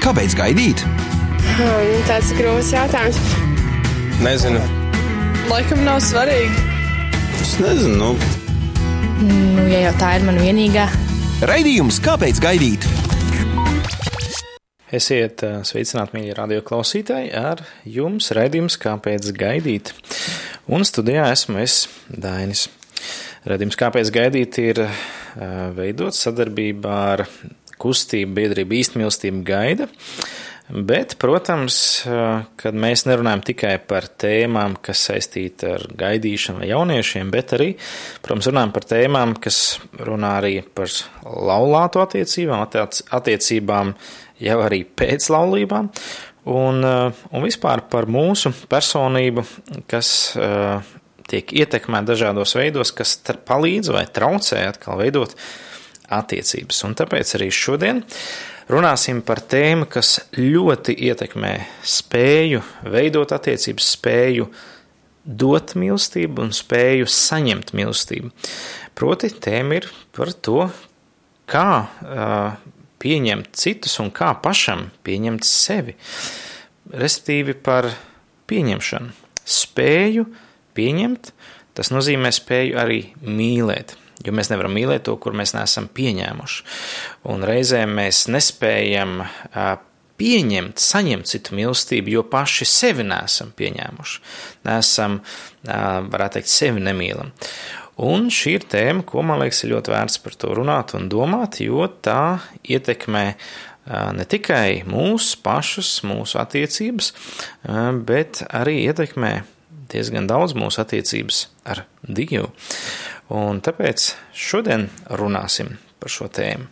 Kāpēc gaidīt? Hmm, tāds ir grūts jautājums. Nezinu. Laikam nav svarīgi. Es nezinu. Nu, Nu, ja jau tā ir mana vienīgā, Raidījums Kāpēc gaidīt? Esiet ā, sveicināti, mīļie radio klausītāji, ar jums raidījums Kāpēc gaidīt? Un studijā esmu es, Dainis. Raidījums Kāpēc gaidīt ir ā, veidots sadarbībā ar kustību biedrību īstmīlestību gaida. Bet, protams, kad mēs nerunājam tikai par tēmām, kas saistīta ar gaidīšanu vai jauniešiem, bet arī, protams, runājam par tēmām, kas runā arī par laulāto attiecībām, attiec, attiecībām jau arī pēc laulībām, un, un vispār par mūsu personību, kas tiek ietekmēta dažādos veidos, kas palīdz vai traucē atkal veidot attiecības. Un tāpēc arī šodien runāsim par tēmu, kas ļoti ietekmē spēju veidot attiecības, spēju dot mīlestību un spēju saņemt mīlestību. Proti, tēma ir par to, kā uh, pieņemt citus un kā pašam pieņemt sevi. Respektīvi par pieņemšanu. Spēju pieņemt, tas nozīmē spēju arī mīlēt. Jo mēs nevaram mīlēt to, kur mēs neesam pieņēmuši. Un reizēm mēs nespējam pieņemt, saņemt citu mīlestību, jo paši sevi nesam pieņēmuši. Nesam, varētu teikt, sevi nemīlam. Un šī ir tēma, ko man liekas, ir ļoti vērts par to runāt un domāt, jo tā ietekmē ne tikai mūsu pašus, mūsu attiecības, bet arī ietekmē diezgan daudz mūsu attiecības ar Dievu. Un tāpēc šodien runāsim par šo tēmu.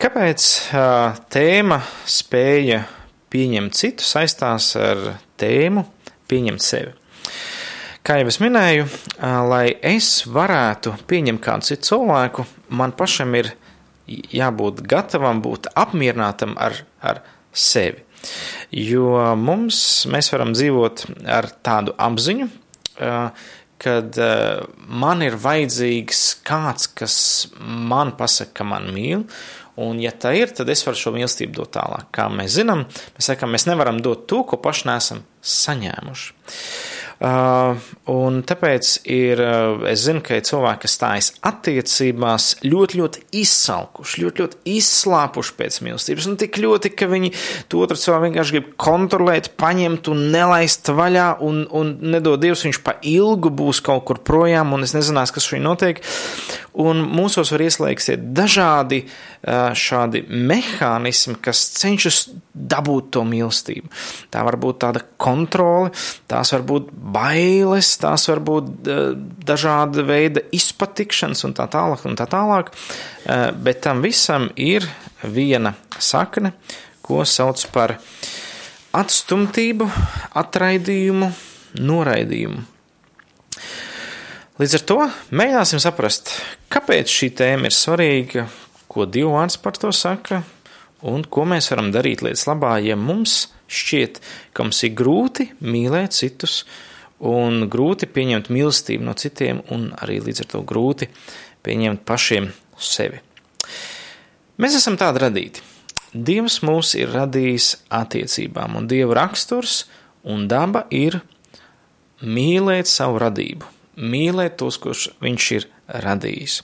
Kāpēc tēma spēja pieņemt citu saistās ar tēmu pieņemt sevi? Kā jau es minēju, lai es varētu pieņemt kādu citu cilvēku, man pašam ir jābūt gatavam, būt apmierinātam ar, ar sevi. Jo mums, mēs varam dzīvot ar tādu apziņu, kad uh, man ir vajadzīgs kāds, kas man pasaka, ka man mīl, un ja tā ir, tad es varu šo mīlestību dot tālāk. Kā mēs zinām, mēs sakām, mēs nevaram dot to, ko paši nesam saņēmuši. Uh, un tāpēc ir, uh, es zinu, ka ir cilvēki, kas stājas attiecībās ļoti, ļoti izsalkuši, ļoti, ļoti izslāpuši pēc mīlestības, un tik ļoti, ka viņi to otru cilvēku vienkārši grib kontrolēt, paņemt un nelaist vaļā, un, un nedod Dievs, viņš pa ilgu būs kaut kur projām, un es nezinās, kas šī notiek. Un mūsos var ieslēgties dažādi šādi mehānismi, kas cenšas dabūt to mīlestību. Tā var būt tāda kontrole, tās var būt bailes, tās var būt dažāda veida izpatikšanas un tā tālāk un tā tālāk. Bet tam visam ir viena sakne, ko sauc par atstumtību, atraidījumu, noraidījumu. Līdz ar to mēģināsim saprast, kāpēc šī tēma ir svarīga, ko Dievs par to saka, un ko mēs varam darīt lietas labā, ja mums šķiet, ka mums ir grūti mīlēt citus, un grūti pieņemt mīlestību no citiem, un arī līdz ar to grūti pieņemt pašiem sevi. Mēs esam tādi radīti. Dievs mūs ir radījis attiecībām, un Dieva raksturs un daba ir mīlēt savu radību, mīlēt tos, kurus viņš ir radījis.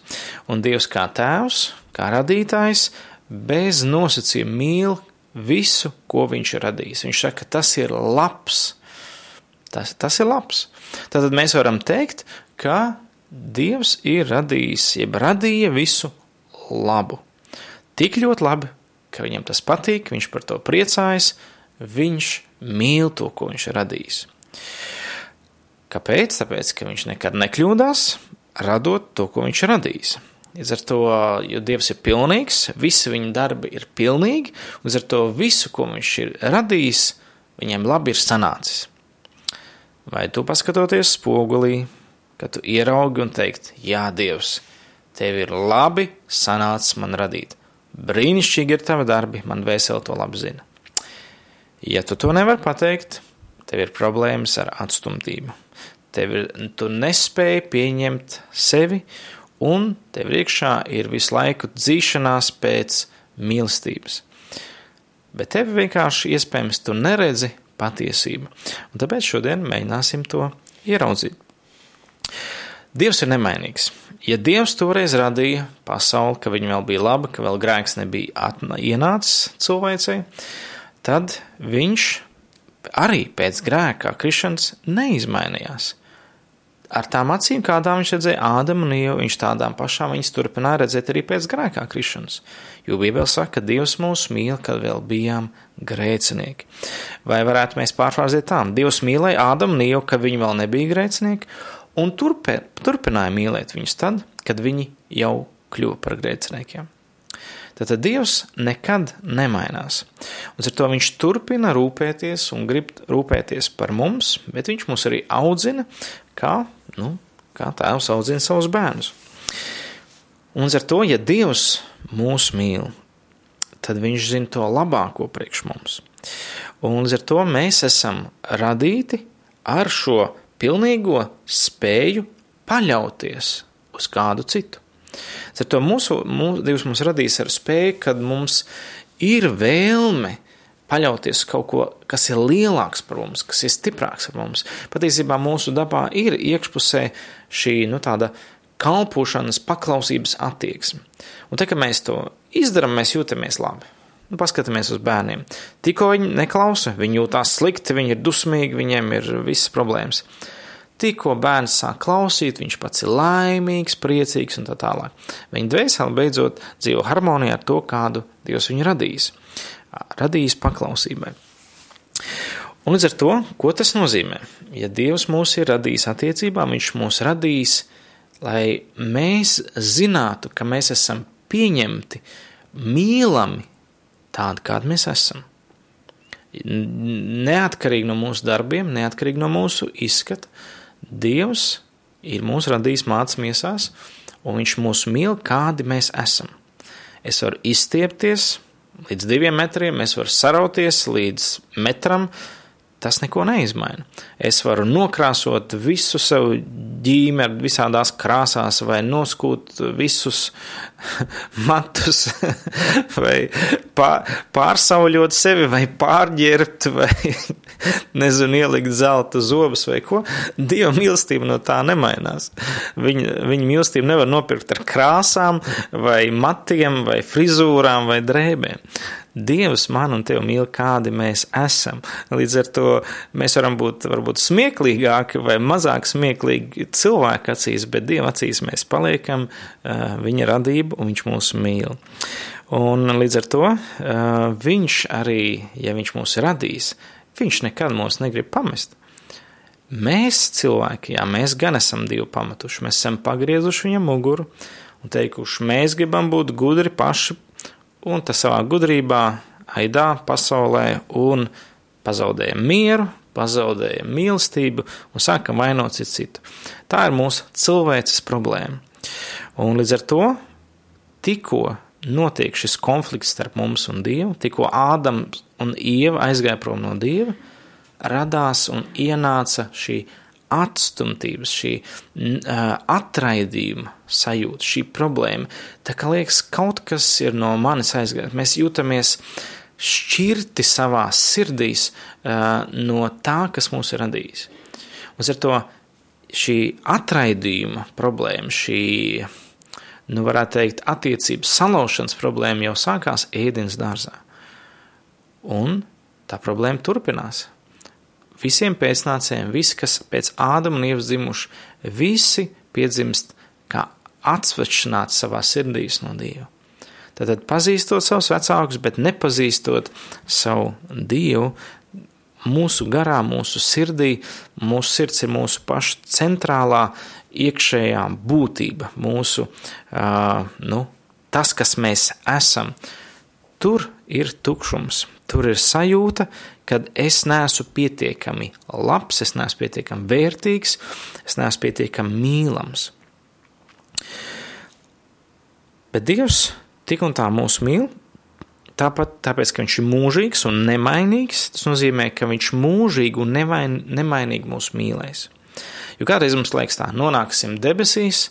Un Dievs kā tēvs, kā radītājs, bez nosacījuma mīl visu, ko viņš ir radījis. Viņš saka, tas ir labs. Tas, tas ir labs. Tātad mēs varam teikt, ka Dievs ir radījis, jeb radīja visu labu. Tik ļoti labi, ka viņam tas patīk, viņš par to priecājas, viņš mīl to, ko viņš ir radījis. Kāpēc? Tāpēc, ka viņš nekad nekļūdās, radot to, ko viņš ir radījis. Līdz ar to, jo Dievs ir pilnīgs, visi viņa darbi ir pilnīgi, līdz ar to visu, ko viņš ir radījis, viņam labi ir sanācis. Vai tu paskatoties spogulī, kad tu ieraugi un teikt, jā, Dievs, tev ir labi sanācis man radīt. Brīnišķīgi ir tavi darbi, man vēseli to labi zina. Ja tu to nevari pateikt, tev ir problēmas ar atstumtību. Tev ir, tu nespēji pieņemt sevi, un tev iekšā ir visu laiku dzīšanās pēc mīlestības. Bet tev vienkārši iespējams tu neredzi patiesību. Un tāpēc šodien mēģināsim to ieraudzīt. Dievs ir nemainīgs. Ja Dievs toreiz radīja pasauli, ka viņa vēl bija laba, ka vēl grēks nebija ienācis cilvēcei, tad viņš arī pēc grēkā krišanas neizmainījās. Ar tām acīm, kādām viņš redzēja Ādamu un Ievu, viņš tādām pašām viņas turpināja redzēt arī pēc grēkā krišanas. Jo Bībele saka, ka Dievs mūs mīl, kad vēl bijām grēcinieki. Vai varētu mēs pārfrāzēt tā? Dievs mīlēja Ādamu un Ievu, kad viņi vēl nebija grēcinieki, un turpē, turpināja mīlēt viņus tad, kad viņi jau kļuva par grēciniekiem. Tātad Dievs nekad nemainās. Un ar to viņš turpina rūpēties un grib rūpēties par mums, bet viņš mūs arī audzina, kā, nu, kā tēvs audzina savus bērnus. Un ar to, ja Dievs mūs mīl, tad viņš zina to labāko priekš mums. Un līdz ar to mēs esam radīti ar šo pilnīgo spēju paļauties uz kādu citu. Ar to mūsu, mūsu Dievs mums radīs ar spēju, kad mums ir vēlme paļauties uz kaut ko, kas ir lielāks par mums, kas ir stiprāks par mums. Patiesībā mūsu dabā ir iekšpusē šī nu, tāda kalpošanas, paklausības attieksme. Un te, kad mēs to izdarām, mēs jūtamies labi. Nu, paskatāmies uz bērniem. Tikko viņi neklausa, viņi jūtās slikti, viņi ir dusmīgi, viņiem ir visas problēmas. Tikko bērns sāk klausīt, viņš pats ir laimīgs, priecīgs un tā tālāk. Viņa dvēsele beidzot dzīvo harmonijā ar to, kādu Dievs viņu radījis. Radījis paklausībai. Un līdz ar to, ko tas nozīmē? Ja Dievs mūs ir radījis attiecībām, Viņš mūs radījis, lai mēs zinātu, ka mēs esam pieņemti, mīlami tādi, kādi mēs esam. Neatkarīgi no mūsu darbiem, neatkarīgi no mūsu izskata, Dievs ir mūs radījis mācīs miesās, un Viņš mūs mīl, kādi mēs esam. Es varu izstiepties līdz diviem metriem, es varu sarauties līdz metram, tas neko neizmaina. Es varu nokrāsot visu savu ģimeni visādās krāsās, vai noskūt visus matus, vai pārsauļot sevi, vai pārģērbt, vai nezinu, ielikt zelta zobus vai ko. Dieva mīlestība no tā nemainās. Viņa, viņa mīlestību nevar nopirkt ar krāsām, vai matiem, vai frizūrām, vai drēbēm. Dievs man un tevi mīl, kādi mēs esam. Līdz ar to mēs varam būt varbūt smieklīgāki vai mazāk smieklīgi cilvēku acīs, bet Dieva acīs mēs paliekam uh, viņa radību un viņš mūs mīl. Un līdz ar to uh, viņš arī, ja viņš mūs radīs, viņš nekad mūs negrib pamest. Mēs cilvēki, jā, mēs gan esam Dievu pametuši, mēs esam pagriezuši viņam muguru un teikuši, mēs gribam būt gudri paši un tas savā gudrībā aidā pasaulē un pazaudējam mieru, pazaudējam mīlestību un sākam vainot citu citu. Tā ir mūsu cilvēces problēma. Un līdz ar to tikko notiek šis konflikts starp mums un Dievu, tikko Ādams un Ieva aizgāja prom no Dieva, radās un ienāca šī atstumtības, šī atraidījuma sajūta, šī problēma. Tā kā liekas, kaut kas ir no manis aizgājis. Mēs jūtamies šķirti savā sirdīs no tā, kas mūs ir radījis. Un ar to šī atraidījuma problēma, šī, nu, varētu teikt, attiecības salaušanas problēma jau sākās ēdienas dārzā. Un tā problēma turpinās visiem pēcnācējiem, visi, kas pēc Ādama un Ievas dzimuši, visi piedzimst kā atsvečināti savā sirdīs no Dieva. Tātad pazīstot savus vecākus, bet nepazīstot savu Dievu, mūsu garā, mūsu sirdī, mūsu sirds ir mūsu paša centrālā iekšējā būtība, mūsu, uh, nu, tas, kas mēs esam. Tur ir tukšums, tur ir sajūta, kad es neesmu pietiekami labs, es neesmu pietiekami vērtīgs, es neesmu pietiekami mīlams. Bet Dievs tik un tā mūs mīl, tāpat tāpēc, ka Viņš ir mūžīgs un nemainīgs, tas nozīmē, ka Viņš mūžīgi un nevain, nemainīgi mūs mīlēs. Jo kādreiz mums liekas tā, nonāksim debesīs,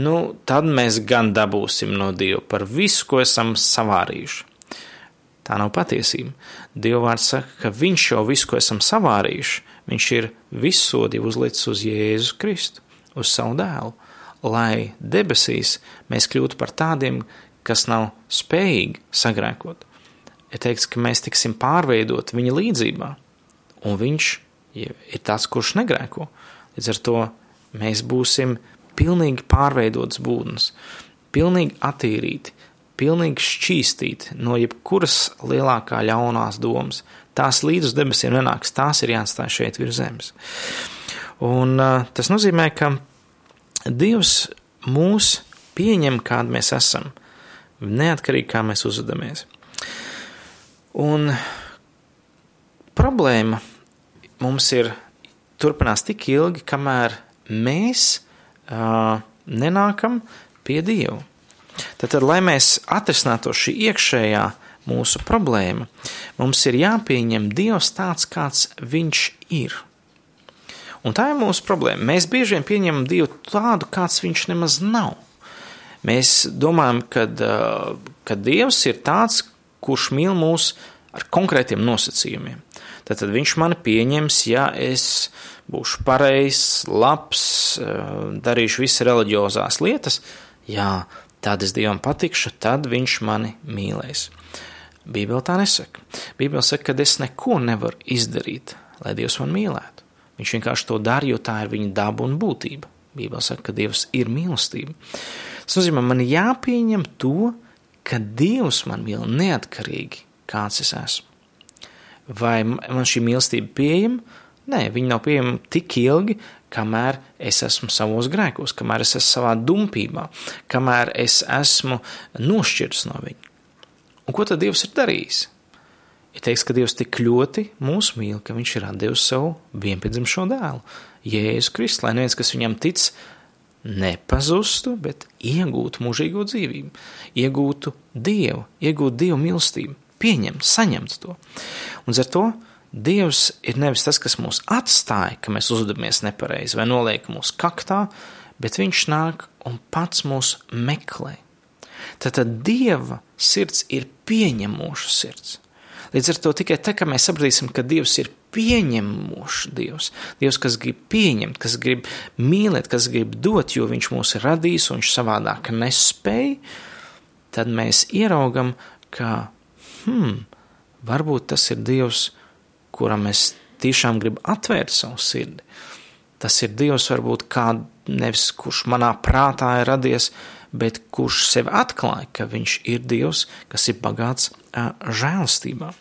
nu, tad mēs gan dabūsim no Dieva par visu, ko esam savārījuši. Tā nav patiesība. Dieva vārds saka, ka Viņš jau visu, ko esam savārījuši, Viņš ir visu sodi uzlicis uz Jēzu Kristu, uz savu dēlu, lai debesīs mēs kļūtu par tādiem, kas nav spējīgi sagrēkot. Ir teikts, ka mēs tiksim pārveidot viņa līdzībā, un viņš ir tas, kurš negrēko. Līdz ar to mēs būsim pilnīgi pārveidots būtnes, pilnīgi attīrīti, pilnīgi šķīstīti no jebkuras lielākā ļaunās domas. Tās līdz uz debesīm nenāks, tās ir jāatstāj šeit virs zemes. Un tas nozīmē, ka Dievs mūs pieņem, kādi mēs esam, neatkarīgi kā mēs uzvedamies. Un problēma mums ir turpinās tik ilgi, kamēr mēs uh, nenākam pie Dieva. Tad, lai mēs atrisinātu šī iekšējā mūsu problēma, mums ir jāpieņem Dievs tāds, kāds Viņš ir. Un tā ir mūsu problēma. Mēs bieži vien pieņemam Dievu tādu, kāds Viņš nemaz nav. Mēs domājam, ka, ka Dievs ir tāds, kurš mīl mūs ar konkrētiem nosacījumiem. Tad, tad Viņš mani pieņems, ja es būšu pareizs, labs, darīšu visas reliģiozās lietas. Jā, tad es Dievam patikšu, tad viņš mani mīlēs. Bībele tā nesaka. Bībele saka, ka es neko nevaru izdarīt, lai Dievs man mīlētu. Viņš vienkārši to dara, jo tā ir viņa daba un būtība. Bībele saka, ka Dievs ir mīlestība. Tas nozīmē, man jāpieņem to, ka Dievs man mīl neatkarīgi, kāds es esmu. Vai man šī mīlestība pieejama? Nē, viņa nav pieejama tik ilgi, kamēr es esmu savos grēkos, kamēr es esmu savā dumpībā, kamēr es esmu nošķirts no viņa. Un ko tad Dievs ir darījis? Ir teiks, ka Dievs tik ļoti mūs mīl, ka Viņš ir devis savu vienpiedzimušo dēlu, Jēzu Kristu, lai neviens, kas viņam tic, nepazustu, bet iegūtu mūžīgo dzīvību, iegūtu Dievu, iegūtu Dievu mīlestību, pieņemt, saņemt to. Un ar to Dievs ir nevis tas, kas mūs atstāja, ka mēs uzvedamies nepareizi vai noliek mūsu kaktā, bet Viņš nāk un pats mūs meklē. Tātad Dieva sirds ir pieņemoša sirds. Līdz ar to tikai tā, ka mēs sapratīsim, ka Dievs ir pieņemošs Dievs, Dievs, kas grib pieņemt, kas grib mīlēt, kas grib dot, jo Viņš mūs ir radījis un Viņš savādāk nespēja, tad mēs ieraugam, ka, hmm, varbūt tas ir Dievs, kuram es tiešām gribu atvērt savu sirdi. Tas ir Dievs, varbūt kā nevis kurš manā prātā ir radies, bet kurš sevi atklāja, ka viņš ir Dievs, kas ir bagāts žēlstībā.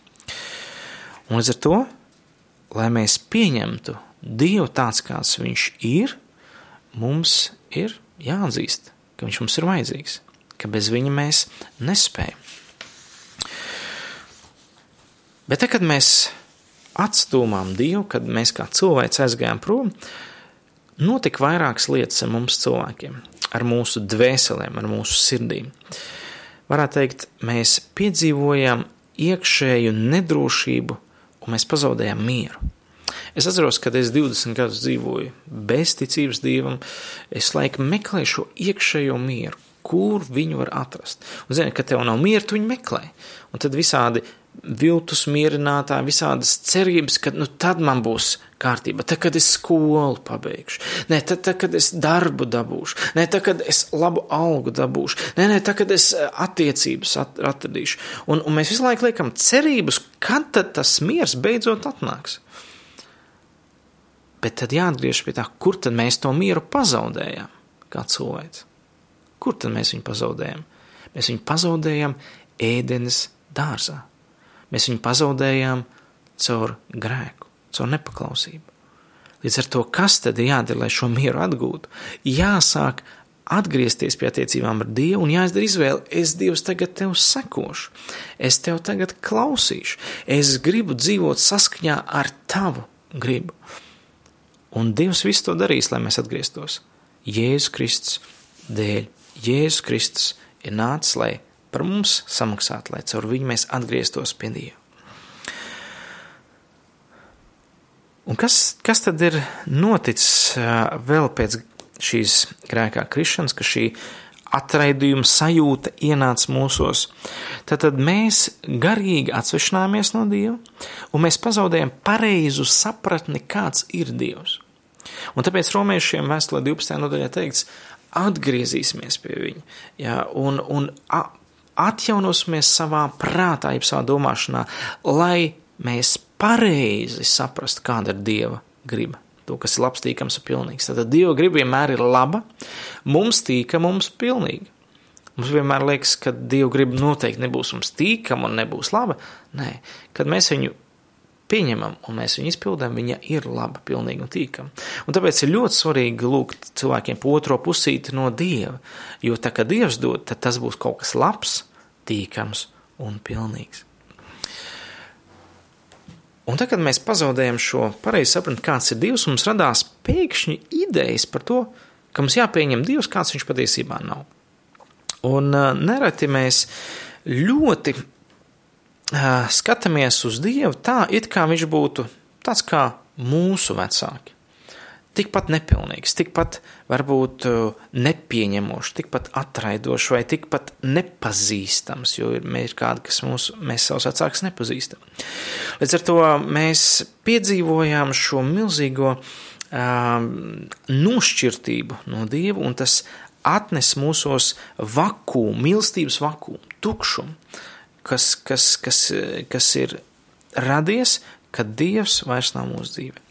Un līdz ar to, lai mēs pieņemtu Dievu tāds, kāds viņš ir, mums ir jāatzīst, ka viņš mums ir vajadzīgs, ka bez viņa mēs nespējam. Bet te, kad mēs atstūmām Dievu, kad mēs kā cilvēks aizgājām prom, notika vairākas lietas ar mums cilvēkiem, ar mūsu dvēselēm, ar mūsu sirdīm. Varētu teikt, mēs piedzīvojām iekšēju nedrošību un mēs pazaudējām mieru. Es atceros, kad es 20 gadus dzīvoju bez ticības dievam, es laikam meklēju šo iekšējo mieru, kur viņu var atrast. Un, zini, kad tev nav miera, tu viņu meklē. Un tad visādi viltus mierinātāji, visādas cerības, ka nu, tad man būs kārtība, tad, kad es skolu pabeigšu, nē, tad, tad, kad es darbu dabūšu, nē, tad, kad es labu algu dabūšu, nē, nē, tad, kad es eh, attiecības atradīšu. Un, un mēs visu laiku liekam cerības, kad tas miers beidzot atnāks. Bet tad jāatgriež pie tā, kur tad mēs to mieru pazaudējām, kā cilvēks. Kur tad mēs viņu pazaudējam? Mēs viņu pazaudējam ēdenes dārzā. Mēs viņu pazaudējām caur grēku, caur nepaklausību. Līdz ar to, kas tad ir jādara, lai šo mieru atgūtu? Jāsāk atgriezties pie attiecībām ar Dievu un jāizdara izvēle. Es Dievs tagad tev sekošu, es tev tagad klausīšu, es gribu dzīvot saskaņā ar tavu gribu. Un Dievs visu to darīs, lai mēs atgrieztos. Jēzus Kristus dēļ. Jēzus Kristus ir nācis, lai par mums samaksāt, lai caur viņu mēs atgrieztos pie Dieva. Un kas, kas tad ir noticis vēl pēc šīs grēkā krišanas, ka šī atraidījuma sajūta ienāca mūsos, tad, tad mēs garīgi atsvešināmies no Dieva, un mēs pazaudējam pareizu sapratni, kāds ir Dievs. Un tāpēc romiešiem vēstulē 12. nodaļā teikts, atgriezīsimies pie viņa, jā, un, un atjaunosimies savā prātā, jeb savā domāšanā, lai mēs pareizi saprastu, kāda ir Dieva griba to, kas ir labs, tīkams un pilnīgs. Tad Dieva griba vienmēr ir laba, mums tīka, mums pilnīga. Mums vienmēr liekas, ka Dieva griba noteikti nebūs mums tīkama un nebūs laba. Nē, kad mēs viņu pieņemam un mēs viņu izpildām, viņa ir laba, pilnīga un tīkama. Un tāpēc ir ļoti svarīgi lūgt cilvēkiem otro pusīti no Dieva, jo tā kā Dievs dod, tad tas būs kaut kas labs, tīkams un pilnīgs. Un tad, kad mēs pazaudējam šo pareizi sapratni, kāds ir Dievs, mums radās pēkšņi idejas par to, ka mums jāpieņem Dievs, kāds viņš patiesībā nav. Un uh, nereti mēs ļoti skatāmies uz Dievu. Tā, it kā viņš būtu tāds kā mūsu vecāki. Tikpat nepilnīgs, tikpat varbūt uh, nepieņemošs, tikpat atraidošs vai tikpat nepazīstams, jo ir, ir kādi, kas mūs, mēs savus vecākus nepazīstam. Līdz ar to mēs piedzīvojām šo milzīgo um, nošķirtību no Dieva, un tas atnes mūsos vakumu, mīlestības vakumu, tukšumu, kas, kas, kas, kas ir radies, kad Dievs vairs nav mūsu dzīvē.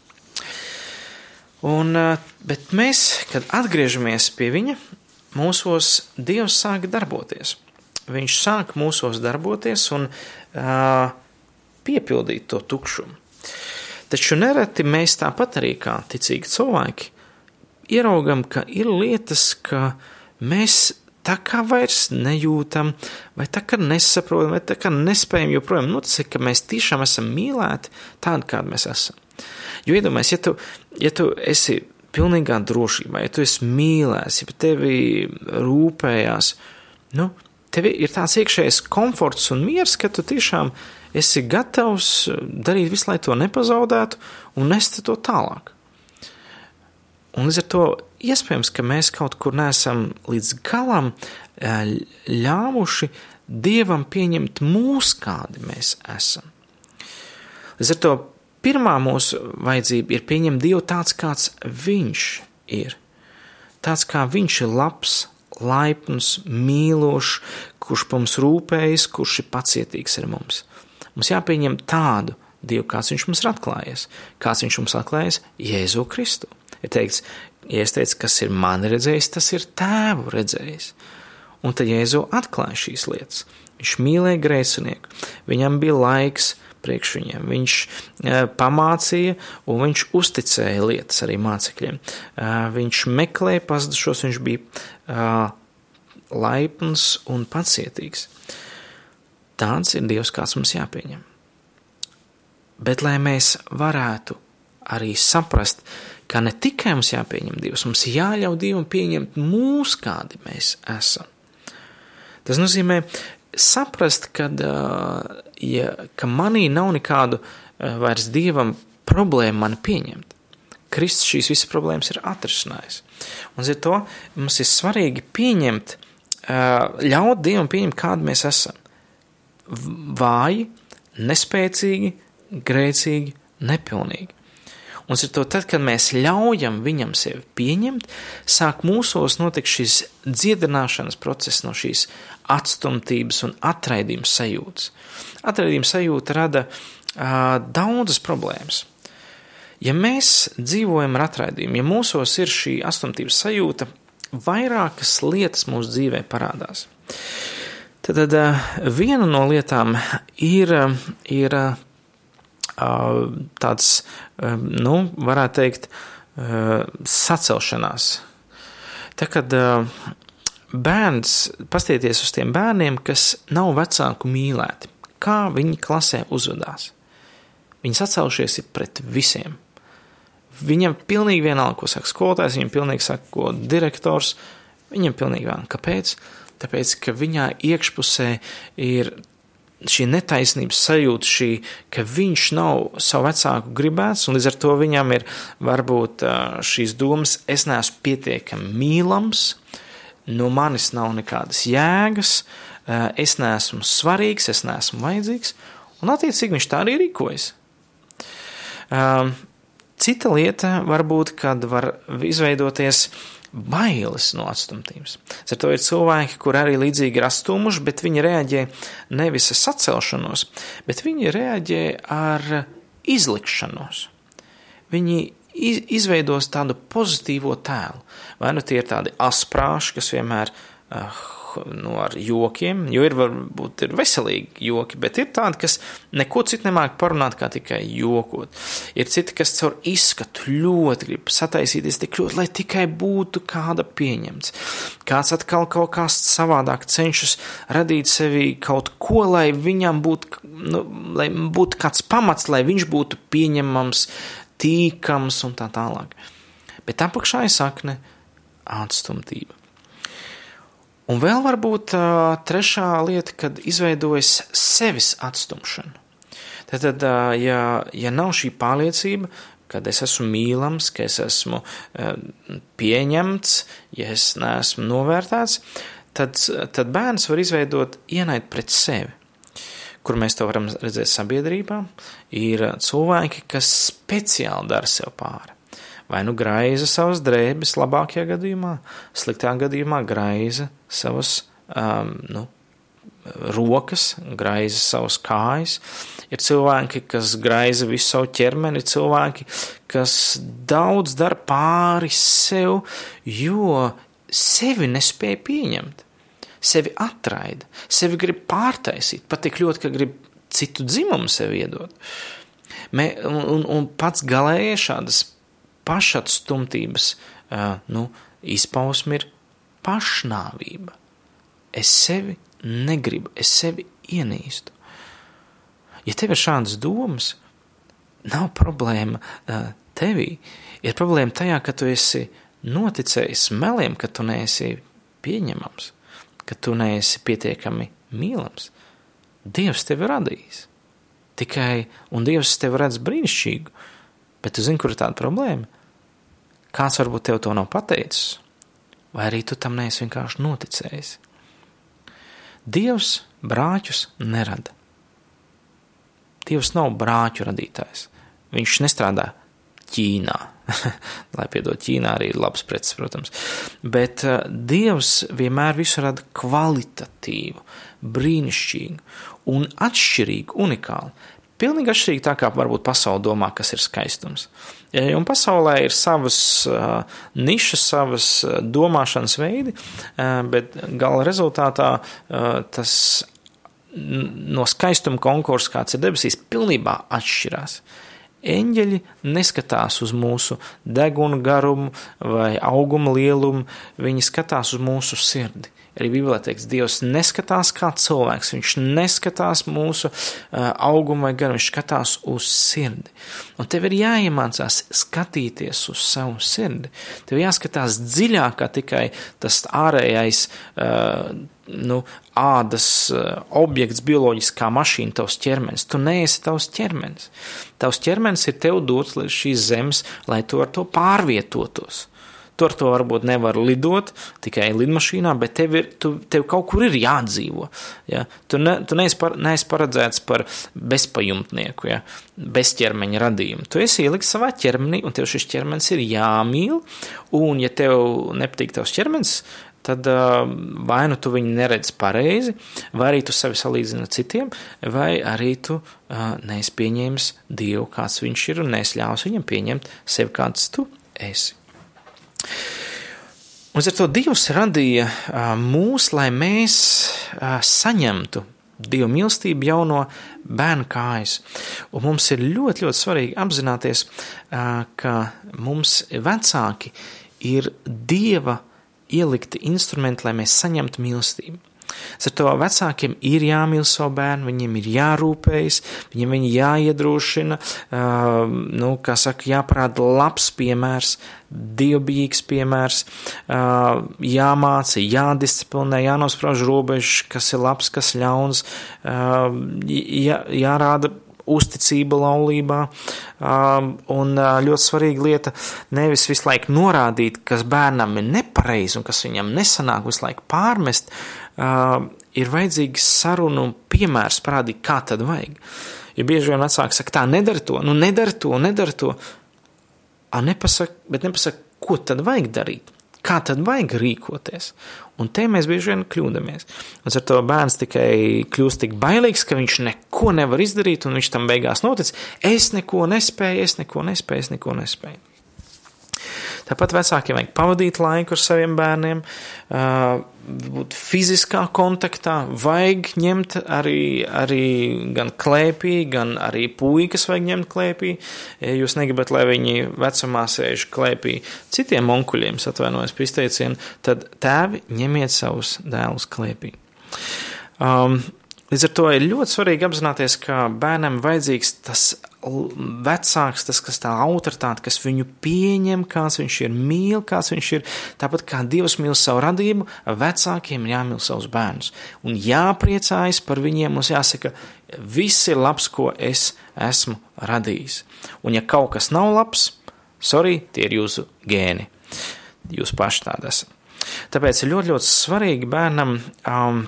Un, eh, bet mēs, kad atgriežamies pie viņa, mūsos Dievs sāk darboties. Viņš sāk mūsos darboties un uh, piepildīt to tukšumu. Taču nereti mēs tāpat arī kā ticīgi cilvēki ieraugam, ka ir lietas, ka mēs tā kā vairs nejūtam, vai tā kā nesaprotam, vai tā kā nespējam joprojām noticēt, ka mēs tiešām esam mīlēti tādi, kādi mēs esam. Jo iedomājieties, ja tu, ja tu esi pilnīgā drošībā, ja tu esi mīlēs, ja tevi rūpējās, nu, tev ir tāds iekšējs komforts un miers, ka tu tiešām esi gatavs darīt visu, lai to nepazaudētu un nest to tālāk. Un līdz ar to iespējams, ka mēs kaut kur neesam līdz galam ļāvuši Dievam pieņemt mūs, kādi mēs esam. Līdz ar to Pirmā mūsu vajadzība ir pieņemt Dievu tāds, kāds Viņš ir. Tāds kā Viņš ir labs, laipns, mīlošs, kurš par mums rūpējas, kurš ir pacietīgs ar mums. Mums jāpieņem tādu Dievu, kāds Viņš mums ir atklājies, kāds Viņš mums atklājies Jēzu Kristu. Ir teikts, ja es teicu, kas ir mani redzējis, tas ir tēvu redzējis. Un tad Jēzu atklāja šīs lietas. Viņš mīlēja grēcinieku, viņam bija laiks priekš viņiem. Viņš e, pamācīja un viņš uzticēja lietas arī mācekļiem. E, viņš meklēja pazudušos, viņš bija e, laipns un pacietīgs. Tāds ir Dievs, kāds mums jāpieņem. Bet, lai mēs varētu arī saprast, ka ne tikai mums jāpieņem Dievs, mums jāļauj Dievam pieņemt mūs, kādi mēs esam. Tas nozīmē, saprast, ka, ja, ka manī nav nekādu vairs dievam problēmu man pieņemt. Kristus šīs visas problēmas ir atrisinājis. Un ar to mums ir svarīgi pieņemt, ļaut Dievam pieņemt, kādi mēs esam. Vāji, nespēcīgi, grēcīgi, nepilnīgi. Un ar to, tad, kad mēs ļaujam viņam sevi pieņemt, sāk mūsos notikt šis dziedināšanas process no šīs atstumtības un atraidījuma sajūtas. Atraidījuma sajūta rada uh, daudzas problēmas. Ja mēs dzīvojam ar atraidījumu, ja mūsos ir šī atstumtības sajūta, vairākas lietas mūsu dzīvē parādās. Tad, tad viena no lietām ir, ir tāds, nu, varētu teikt, sacelšanās. Tā kad bērns, pastieties uz tiem bērniem, kas nav vecāku mīlēti, kā viņi klasē uzvedās. Viņi sacēlušies pret visiem. Viņam pilnīgi vienalga, ko saka skolotājs, viņam pilnīgi saka, ko direktors. Viņam pilnīgi vienalga. Kāpēc? Tāpēc, ka viņā iekšpusē ir šī netaisnības sajūta, šī, ka viņš nav savu vecāku gribēts, un līdz ar to viņam ir varbūt šīs domas, es neesmu pietiekami mīlams, no manis nav nekādas jēgas, es neesmu svarīgs, es neesmu vajadzīgs, un attiecīgi viņš tā arī rīkojas. Cita lieta var būt, kad var izveidoties bailes no atstumtības. Ar to ir cilvēki, kur arī līdzīgi ir atstumuši, bet viņi reaģē nevis ar sacelšanos, bet viņi reaģē ar izlikšanos. Viņi izveidos tādu pozitīvo tēlu. Vai nu tie ir tādi asprāši, kas vienmēr uh, nu, ar jokiem, jo ir varbūt ir veselīgi joki, bet ir tādi, kas neko citu nemāk parunāt, kā tikai jokot. Ir citi, kas caur izskatu ļoti grib sataisīties tik ļoti, lai tikai būtu kāda pieņemts. Kāds atkal kaut kā savādāk cenšas radīt sevī kaut ko, lai viņam būtu, nu, lai būtu kāds pamats, lai viņš būtu pieņemams, tīkams un tā tālāk. Bet apakšā ir sakne atstumtība. Un vēl varbūt trešā lieta, kad izveidojas sevis atstumšana. Tad, ja, ja nav šī pārliecība, kad es esmu mīlams, ka es esmu pieņemts, ja es neesmu novērtēts, tad, tad bērns var izveidot ienaid pret sevi. Kur mēs to varam redzēt sabiedrībā, ir cilvēki, kas speciāli dara sev pāri vai nu graiza savas drēbes, labākajā gadījumā, sliktā gadījumā graiza savas um, nu, rokas, graiza savas kājas. Ir cilvēki, kas graiza visu savu ķermeni, ir cilvēki, kas daudz dara pāri sev, jo sevi nespēja pieņemt. Sevi atraida, sevi grib pārtaisīt, pat tik ļoti, ka grib citu dzimumu sev iedot. Mē, un, un pats galējais šādas pašatstumtības nu, izpausme ir pašnāvība. Es sevi negribu, es sevi ienīstu. Ja tev ir šādas domas, nav problēma tevī. Ir problēma tajā, ka tu esi noticējis meliem, ka tu neesi pieņemams, ka tu neesi pietiekami mīlams. Dievs tevi radījis. Tikai, un Dievs tevi redz brīnišķīgu, Bet tu zini, kur ir tāda problēma? Kāds varbūt tev to nav pateicis, vai arī tu tam neesi vienkārši noticējis. Dievs brāķus nerada. Dievs nav brāķu radītājs. Viņš nestrādā Ķīnā. Lai piedod, Ķīnā arī ir labs preces, protams. Bet uh, Dievs vienmēr visu rada kvalitatīvu, brīnišķīgu un atšķirīgu, unikālu. Pilnīgi atšķirīgi tā kā varbūt pasaule domā, kas ir skaistums. Un pasaulē ir savas uh, nišas, savas domāšanas veidi, uh, bet gala rezultātā uh, tas no skaistuma konkursa, kāds ir debesīs, pilnībā atšķirās. Eņģeļi neskatās uz mūsu deguna garumu vai auguma lielumu, viņi skatās uz mūsu sirdi. Arī Bībelē teiks, Dievs neskatās kā cilvēks, viņš neskatās mūsu augumu vai garu, viņš skatās uz sirdi. Un tev ir jāiemācās skatīties uz savu sirdi. Tev jāskatās dziļāk kā tikai tas ārējais, nu, ādas objekts, bioloģiskā mašīna, tavs ķermenis. Tu neesi tavs ķermenis. Tavs ķermenis ir tev dots līdz šīs zemes, lai tu ar to pārvietotos. Tu ar to varbūt nevar lidot tikai lidmašīnā, bet tev, ir, tu, tev kaut kur ir jādzīvo. Ja? Tu, ne, tu neesi, par, neesi paredzēts par bezpajumtnieku, ja? bezķermeņa radījumu. Tu esi ielikts savā ķermenī, un tev šis ķermenis ir jāmīl, un ja tev nepatīk tavs ķermenis, tad vai nu tu viņu neredzi pareizi, vai arī tu sevi salīdzini ar citiem, vai arī tu uh, neesi pieņēmis Dievu, kāds viņš ir, un neesi ļāvis viņam pieņemt sevi, kāds tu esi. Ar to Dievs radīja mūs, lai mēs saņemtu Dieva mīlestību jau no bērna kājas. Un mums ir ļoti, ļoti svarīgi apzināties, ka mums vecāki ir Dieva ielikti instrumenti, lai mēs saņemtu mīlestību. Ar to vecākiem ir jāmīl savu bērnu, viņiem ir jārūpējas, viņiem viņi jāiedrošina, nu, kā saka, jāparāda labs piemērs, dievbijīgs piemērs, jāmāca, jādisciplinē, jānosprauž robežas, kas ir labs, kas ļauns, jā, jārāda uzticība laulībā. Un ļoti svarīga lieta nevis visu laiku norādīt, kas bērnam ir nepareizi un kas viņam nesanāk, visu laiku pārmest, uh, ir vajadzīgs sarunu un piemērs parādīt, kā tad vajag. Jo bieži vien vecāki saka, tā nedara to, nu nedara to, nedara to. A, nepasak, bet nepasaka, ko tad vajag darīt kā tad vajag rīkoties. Un te mēs bieži vien kļūdāmies. Un ar to bērns tikai kļūst tik bailīgs, ka viņš neko nevar izdarīt, un viņš tam beigās notic. Es neko nespēju, es neko nespēju, es neko nespēju. Tāpat vecākiem vajag pavadīt laiku ar saviem bērniem, būt fiziskā kontaktā, vajag ņemt arī, arī gan klēpī, gan arī puikas vajag ņemt klēpī. Ja jūs negribat, lai viņi vecumā sēž klēpī citiem onkuļiem, atvainojos par izteicienu, tad tēvi ņemiet savus dēlus klēpī. Um, Līdz ar to ir ļoti svarīgi apzināties, ka bērnam vajadzīgs tas vecāks, tas, kas tā autoritāte, kas viņu pieņem, kāds viņš ir, mīl, kāds viņš ir. Tāpat kā Dievs mīl savu radību, vecākiem ir jāmīl savus bērnus. Un jāpriecājas par viņiem, mums jāsaka, viss ir labs, ko es esmu radījis. Un ja kaut kas nav labs, sorry, tie ir jūsu gēni. Jūs paši tādi esat. Tāpēc ir ļoti, ļoti svarīgi bērnam um,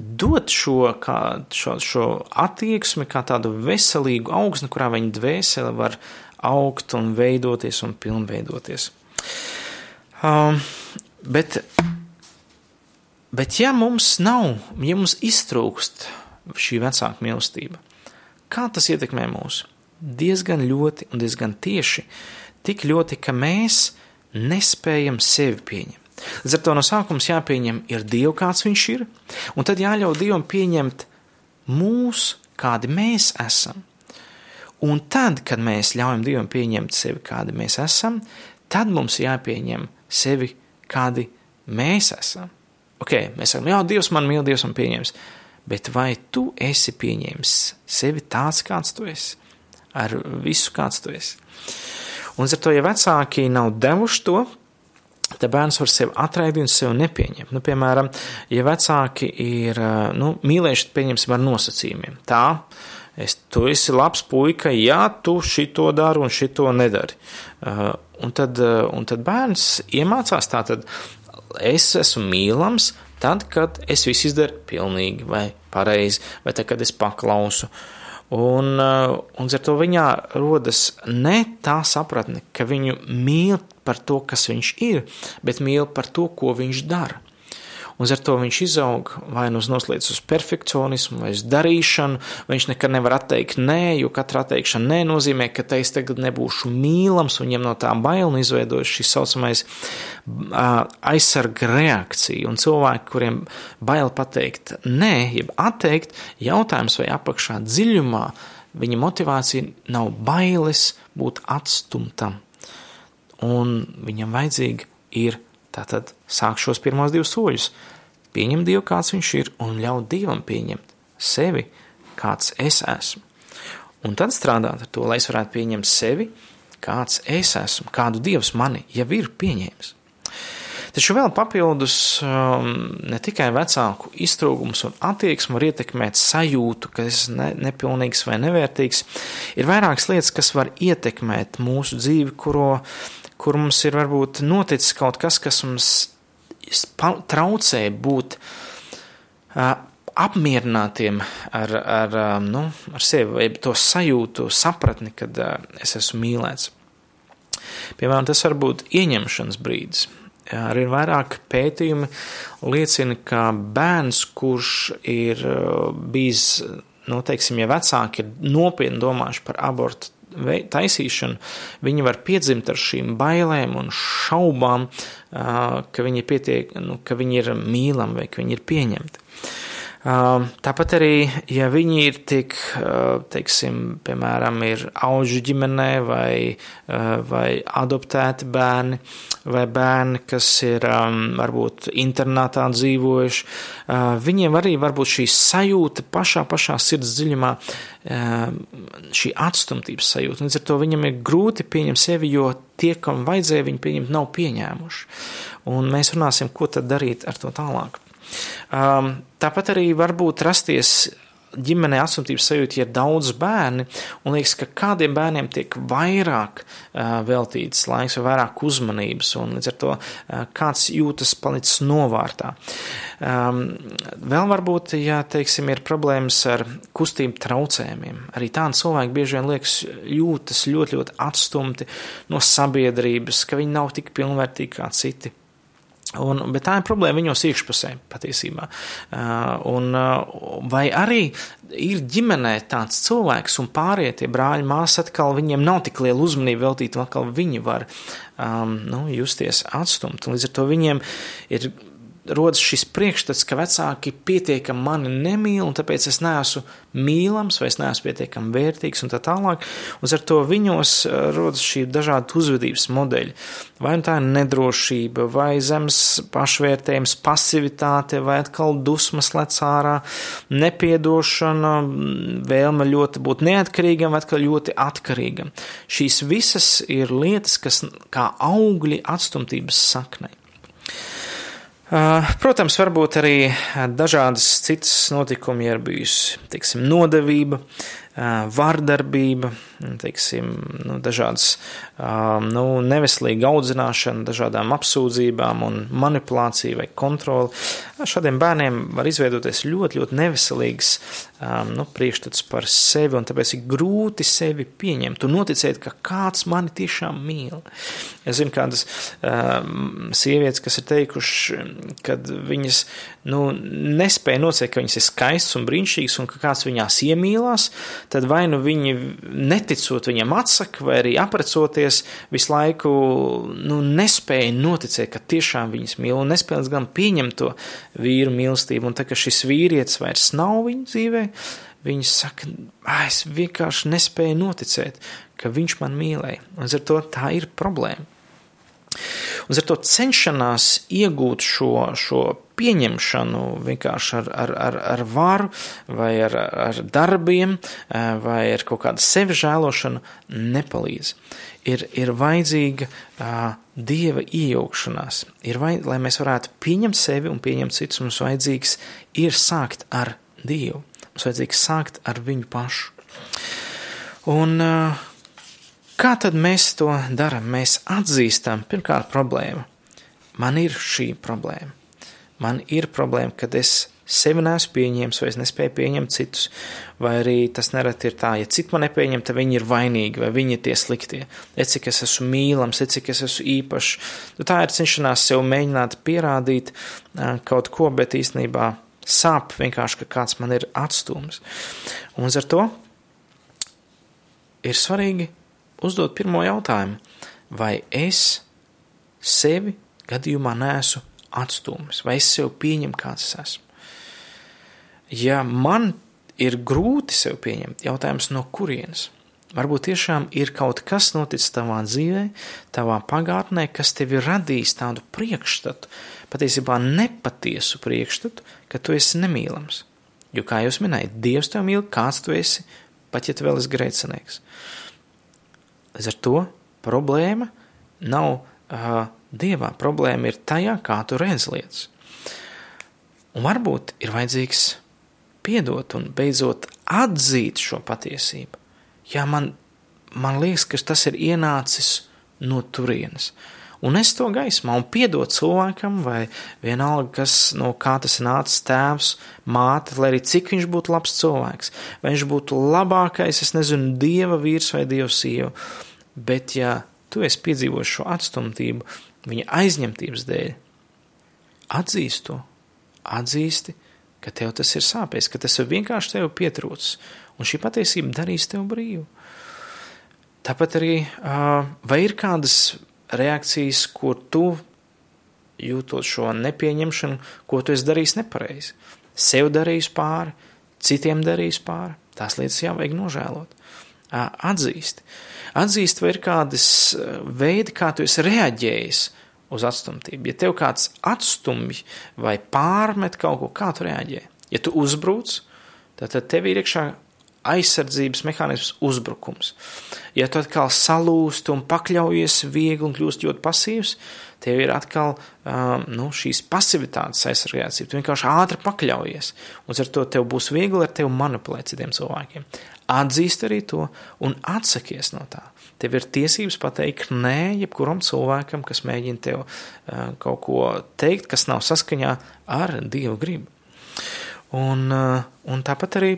dot šo, kā, šo, šo attieksmi kā tādu veselīgu augsni, kurā viņa dvēsele var augt un veidoties un pilnveidoties. Um, bet, bet ja mums nav, ja mums iztrūkst šī vecāka mīlestība, kā tas ietekmē mūs? Diezgan ļoti un diezgan tieši, tik ļoti, ka mēs nespējam sevi pieņemt. Līdz ar to no sākuma jāpieņem ir Dievs, kāds viņš ir, un tad jāļauj Dievam pieņemt mūs, kādi mēs esam. Un tad, kad mēs ļaujam Dievam pieņemt sevi, kādi mēs esam, tad mums jāpieņem sevi, kādi mēs esam. Ok, mēs sakām, jā, Dievs man mīl, Dievs man pieņems, bet vai tu esi pieņēmis sevi tāds, kāds tu esi, ar visu, kāds tu esi? Un ar to, ja vecāki nav devuši to, Te bērns var sevi atraidīt un sevi nepieņemt. Nu, piemēram, ja vecāki ir nu, mīlējuši, pieņemsim, ar nosacījumiem. Tā, es, tu esi labs puika, ja tu šito dari un šito nedari. Uh, un, tad, uh, un tad bērns iemācās tā, tad es esmu mīlams tad, kad es visu izdaru pilnīgi vai pareizi, vai tad, kad es paklausu. Un, un ar to viņā rodas ne tā sapratne, ka viņu mīl par to, kas viņš ir, bet mīl par to, ko viņš dara. Un ar to viņš izaug vai nu noslēdz uz perfekcionismu, vai uz darīšanu, viņš nekad nevar atteikt nē, jo katra atteikšana nē nozīmē, ka te es tagad nebūšu mīlams, un viņam no tā bail un izveidojas šis saucamais aizsarga reakcija. Un cilvēki, kuriem bail pateikt nē, jeb atteikt, jautājums vai apakšā dziļumā, viņa motivācija nav bailes būt atstumtam un viņam vajadzīgi ir tātad sākt šos pirmos divus soļus. Pieņemt Dievu, kāds viņš ir, un ļaut Dievam pieņemt sevi, kāds es esmu. Un tad strādāt ar to, lai es varētu pieņemt sevi, kāds es esmu, kādu Dievs mani jau ir pieņēmis. Taču vēl papildus um, ne tikai vecāku iztrūkums un attieksme var ietekmēt sajūtu, ka es ne, nepilnīgs vai nevērtīgs. Ir vairākas lietas, kas var ietekmēt mūsu dzīvi, kuro, kur mums ir varbūt noticis kaut kas, kas mums traucē būt apmierinātiem ar, ar, nu, ar sevi, vai to sajūtu, sapratni, kad es esmu mīlēts. Piemēram, tas var būt ieņemšanas brīdis. Arī vairāk pētījumi liecina, ka bērns, kurš ir bijis, nu, teiksim, ja vecāki ir nopietni domājuši par abortu taisīšanu, viņi var piedzimt ar šīm bailēm un šaubām, ka viņi, pietiek, nu, ka viņi ir mīlami vai ka viņi ir pieņemti. Tāpat arī, ja viņi ir tik, teiksim, piemēram, ir auģu ģimenē vai, vai adoptēti bērni, vai bērni, kas ir varbūt internātā dzīvojuši, viņiem arī varbūt šī sajūta pašā, pašā sirds dziļumā, šī atstumtības sajūta. Līdz ar to viņam ir grūti pieņemt sevi, jo tie, kam vajadzēja viņu pieņemt, nav pieņēmuši. Un mēs runāsim, ko tad darīt ar to tālāk. Um, tāpat arī varbūt rasties ģimenē atstumtības sajūta, ja ir daudz bērni, un liekas, ka kādiem bērniem tiek vairāk uh, veltīts laiks vai vairāk uzmanības, un līdz ar to uh, kāds jūtas palicis novārtā. Um, vēl varbūt, ja, teiksim, ir problēmas ar kustību traucējumiem, arī tādi cilvēki bieži vien liekas jūtas ļoti, ļoti atstumti no sabiedrības, ka viņi nav tik pilnvērtīgi kā citi. Un, bet tā ir problēma viņos iekšpusē patiesībā. Uh, un, uh, vai arī ir ģimenē tāds cilvēks un pārējie tie brāļi, māsas atkal viņiem nav tik liela uzmanība veltīta, un atkal viņi var um, nu, justies atstumti. Līdz ar to viņiem ir rodas šis priekšstats, ka vecāki pietiekami mani nemīl, un tāpēc es neesmu mīlams, vai es neesmu pietiekami vērtīgs, un tā tālāk. Un ar to viņos eh, rodas šī dažādi uzvedības modeļi. Vai nu tā ir nedrošība, vai zemes pašvērtējums, pasivitāte, vai atkal dusmas lec ārā, nepiedošana, vēlme ļoti būt neatkarīgam, vai atkal ļoti atkarīgam. Šīs visas ir lietas, kas kā augļi atstumtības saknei. Uh, protams, varbūt arī dažādas citas notikumi ir bijusi, teiksim, nodevība, uh, vardarbība, teiksim, nu, dažādas nu, neveselīga audzināšana, dažādām apsūdzībām un manipulācija vai kontroli. Šādiem bērniem var izveidoties ļoti, ļoti neveselīgs nu, priekšstats par sevi, un tāpēc ir grūti sevi pieņemt un noticēt, ka kāds mani tiešām mīl. Es zinu kādas sievietes, kas ir teikušas, ka viņas nu, nespēja nocēt, ka viņas ir skaistas un brīnišķīgas, un ka kāds viņās iemīlās, tad vai nu viņi net neticot viņam atsaka, vai arī aprecoties, visu laiku nu, nespēja noticēt, ka tiešām viņas mīl, un nespēja gan pieņemt to vīru mīlestību. Un tā kā šis vīrietis vairs nav viņa dzīvē, viņa saka, es vienkārši nespēju noticēt, ka viņš man mīlēja. Un ar to tā ir problēma. Ar to cenšanās iegūt šo, šo pieņemšanu vienkārši ar, ar, ar, ar varu, vai ar, ar darbiem, eh, vai ar kaut kādu sevi žēlošanu, nepalīdz. Ir, ir vajadzīga uh, dieva iejaukšanās. Ir vajad, lai mēs varētu pieņemt sevi un pieņemt citus, mums vajadzīgs ir sākt ar Dievu. Mums vajadzīgs sākt ar viņu pašu. Un uh, Kā tad mēs to darām? Mēs atzīstam, pirmkārt, problēmu. Man ir šī problēma. Man ir problēma, kad es sevi neesmu pieņēmis, vai es nespēju pieņemt citus, vai arī tas nereti ir tā, ja citi man nepieņem, tad viņi ir vainīgi, vai viņi ir tie sliktie. Es cik es esmu mīlams, es cik es esmu īpašs. Nu, tā ir cenšanās sev mēģināt pierādīt kaut ko, bet īstenībā sāp vienkārši, ka kāds man ir atstūms. Un ar to ir svarīgi uzdot pirmo jautājumu, vai es sevi gadījumā neesmu atstūmis, vai es sev pieņemu, kāds es esmu. Ja man ir grūti sev pieņemt, jautājums no kurienes? Varbūt tiešām ir kaut kas noticis tavā dzīvē, tavā pagātnē, kas tev ir radījis tādu priekšstatu, patiesībā nepatiesu priekšstatu, ka tu esi nemīlams. Jo, kā jūs minējāt, Dievs tev mīl, kāds tu esi, pat ja tu vēl esi grēcinieks. Līdz ar to problēma nav uh, dievā, problēma ir tajā, kā tu redz lietas. Un varbūt ir vajadzīgs piedot un beidzot atzīt šo patiesību. Jā, man, man liekas, ka tas ir ienācis no turienes. Un es to gaismā un piedot cilvēkam, vai vienalga, kas no kā tas nācis tēvs, māte, lai arī cik viņš būtu labs cilvēks, vai viņš būtu labākais, es nezinu, dieva vīrs vai dieva sieva. Bet, ja tu esi piedzīvojis šo atstumtību viņa aizņemtības dēļ, atzīst to, atzīsti, ka tev tas ir sāpēs, ka tas ir vienkārši tev pietrūcis, un šī patiesība darīs tev brīvu. Tāpat arī, vai ir kādas reakcijas, ko tu jūtot šo nepieņemšanu, ko tu esi darījis nepareizi? sev darījis pāri, citiem darījis pāri, tās lietas jāvajag nožēlot. Atzīst. Atzīst, vai ir kādas veidi, kā tu esi reaģējis uz atstumtību. Ja tev kāds atstumj vai pārmet kaut ko, kā tu reaģē? Ja tu uzbruc, tad tev ir iekšā aizsardzības mehānisms uzbrukums. Ja tu atkal salūst un pakļaujies viegli un kļūst ļoti pasīvs, tev ir atkal um, nu, šīs pasivitātes aizsargācība. Tu vienkārši ātri pakļaujies, un ar to tev būs viegli ar tevi manipulēt citiem cilvēkiem. Atzīst arī to un atsakies no tā. Tev ir tiesības pateikt nē jebkuram cilvēkam, kas mēģina tev uh, kaut ko teikt, kas nav saskaņā ar Dievu gribu. Un, uh, un tāpat arī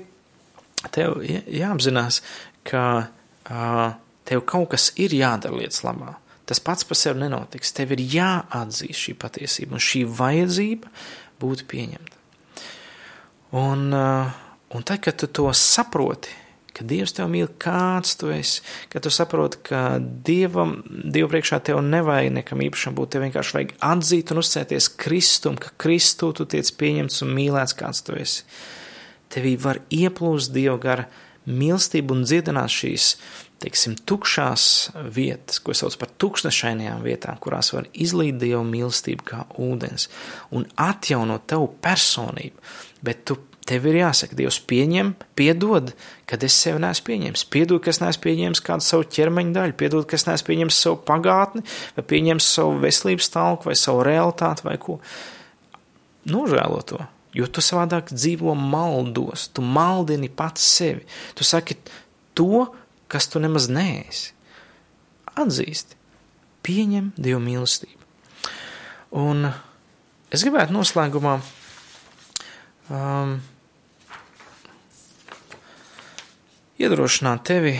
tev jāapzinās, ka uh, tev kaut kas ir jādara lietas labā. Tas pats par sevi nenotiks. Tev ir jāatzīst šī patiesība, un šī vajadzība būtu pieņemta. Un, uh, un tad, kad tu to saproti, ka Dievs tev mīl, kāds tu esi, ka tu saproti, ka Dievam, Dievu priekšā tev nevajag nekam īpašam būt, tev vienkārši vajag atzīt un uzsēties Kristum, ka Kristu tu tiec pieņemts un mīlēts, kāds tu esi. Tevī var ieplūst Dieva gara mīlestību un dziedināt šīs, teiksim, tukšās vietas, ko sauc par tukšnašainajām vietām, kurās var izlīt Dieva mīlestību kā ūdens un atjaunot tavu personību, bet tu Tev ir jāsaka, Dievs, pieņem, piedod, kad es sevi neesmu pieņēmis. Piedod, ka es neesmu pieņēmis kādu savu ķermeņa daļu, piedod, ka es neesmu pieņēmis savu pagātni, vai pieņēmis savu veselības stāvokli, vai savu realitāti, vai ko. Nožēlo to, jo tu savādāk dzīvo maldos, tu maldini pats sevi. Tu saki to, kas tu nemaz neesi. Atzīsti, pieņem Dievu mīlestību. Un es gribētu noslēgumā um, iedrošināt tevi,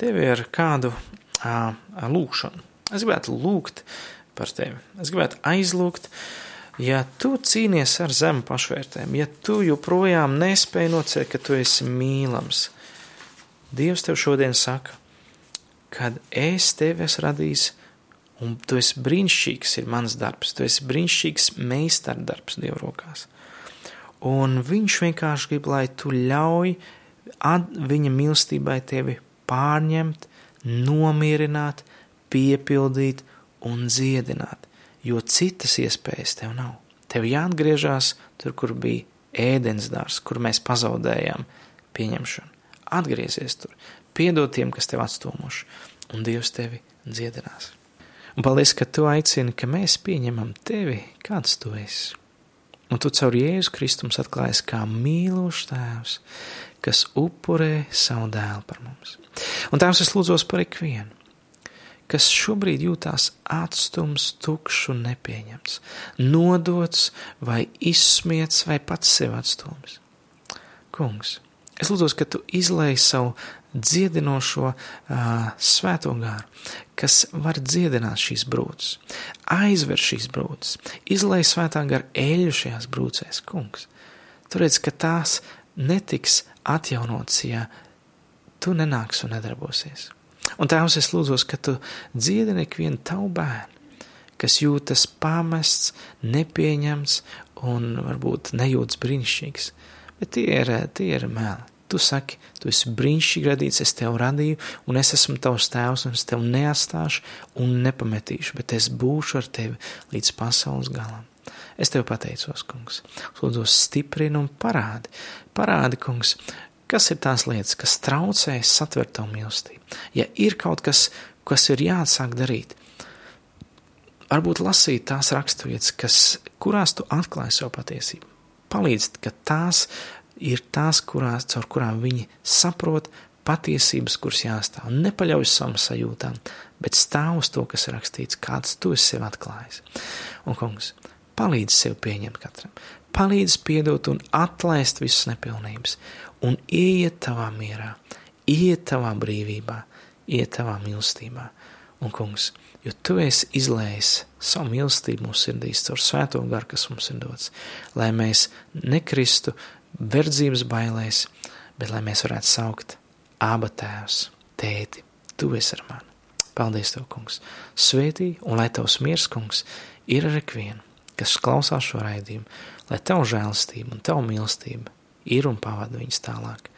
tevi ar kādu uh, lūkšanu. Es gribētu lūgt par tevi. Es gribētu aizlūgt, ja tu cīnies ar zemu pašvērtēm, ja tu joprojām nespēji nocēt, ka tu esi mīlams. Dievs tev šodien saka, kad es tevi esmu radījis, un tu esi brīnišķīgs, ir mans darbs, tu esi brīnišķīgs meistardarbs Dieva rokās. Un viņš vienkārši grib, lai tu ļauj viņa mīlestībai tevi pārņemt, nomierināt, piepildīt un dziedināt, jo citas iespējas tev nav. Tev jāatgriežas tur, kur bija ēdienas dārs, kur mēs pazaudējām pieņemšanu. Atgriezies tur, piedod tiem, kas tev atstūmuši, un Dievs tevi dziedinās. Un paldies, ka tu aicini, ka mēs pieņemam tevi, kāds tu esi. Un tu caur Jēzu Kristums atklājies kā mīlošs tēvs, kas upurē savu dēlu par mums. Un tēvs es lūdzos par ikvienu, kas šobrīd jūtās atstums, tukšs un nepieņemts, nodots vai izsmiets vai pats sev atstums. Kungs, es lūdzos, ka tu izlai savu dziedinošo uh, svēto gāru, kas var dziedināt šīs brūces, aizver šīs brūces, izlai svētā gara eļu šajās brūcēs, kungs. Tu redz, ka tās netiks atjaunots, ja tu nenāks un nedarbosies. Un tēvs, es lūdzos, ka tu dziedini ikvienu tavu bērnu, kas jūtas pamests, nepieņemts un varbūt nejūtas brīnišķīgs, bet tie ir, tie ir meli. Tu saki, tu esi brīnišķīgi radīts, es tevi radīju, un es esmu tavs tēvs, un es tevi neatstāšu un nepametīšu, bet es būšu ar tevi līdz pasaules galam. Es tev pateicos, kungs, lūdzu, stiprini un parādi, parādi, kungs, kas ir tās lietas, kas traucē satvert tavu mīlestību. Ja ir kaut kas, kas ir jāatsāk darīt, varbūt lasīt tās raksturvietas, kas, kurās tu atklāji savu patiesību. Palīdz, ka tās ir tās, kurās, caur kurām viņi saprot patiesības, kuras jāstāv. Nepaļauj savam sajūtām, bet stāv uz to, kas ir rakstīts, kāds tu esi sev atklājis. Un, kungs, palīdz sev pieņemt katram, palīdz piedot un atlaist visas nepilnības, un iet tavā mierā, iet tavā brīvībā, iet tavā mīlestībā. Un, kungs, jo tu esi izlējis savu mīlestību mūsu sirdīs caur svēto garu, kas mums ir dots, lai mēs nekristu verdzības bailēs, bet lai mēs varētu saukt Aba tēvs, tēti, tu esi ar mani. Paldies, Tev, kungs! Svētī, un lai Tavs miers, kungs, ir ar ikvienu, kas klausās šo raidījumu, lai tev žēlastība un tev mīlestība ir un pavada viņus tālāk.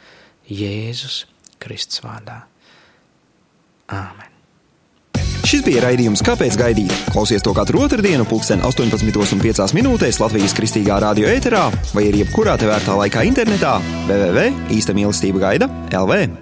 Jēzus Kristus vārdā. Āmen! Šis bija raidījums Kāpēc gaidīt? Klausies to katru otrdienu, pulksten 18,5 minūtēs Latvijas kristīgā radio ēterā vai arī jebkurā tevērtā laikā internetā www.īsta mīlestība gaida LV.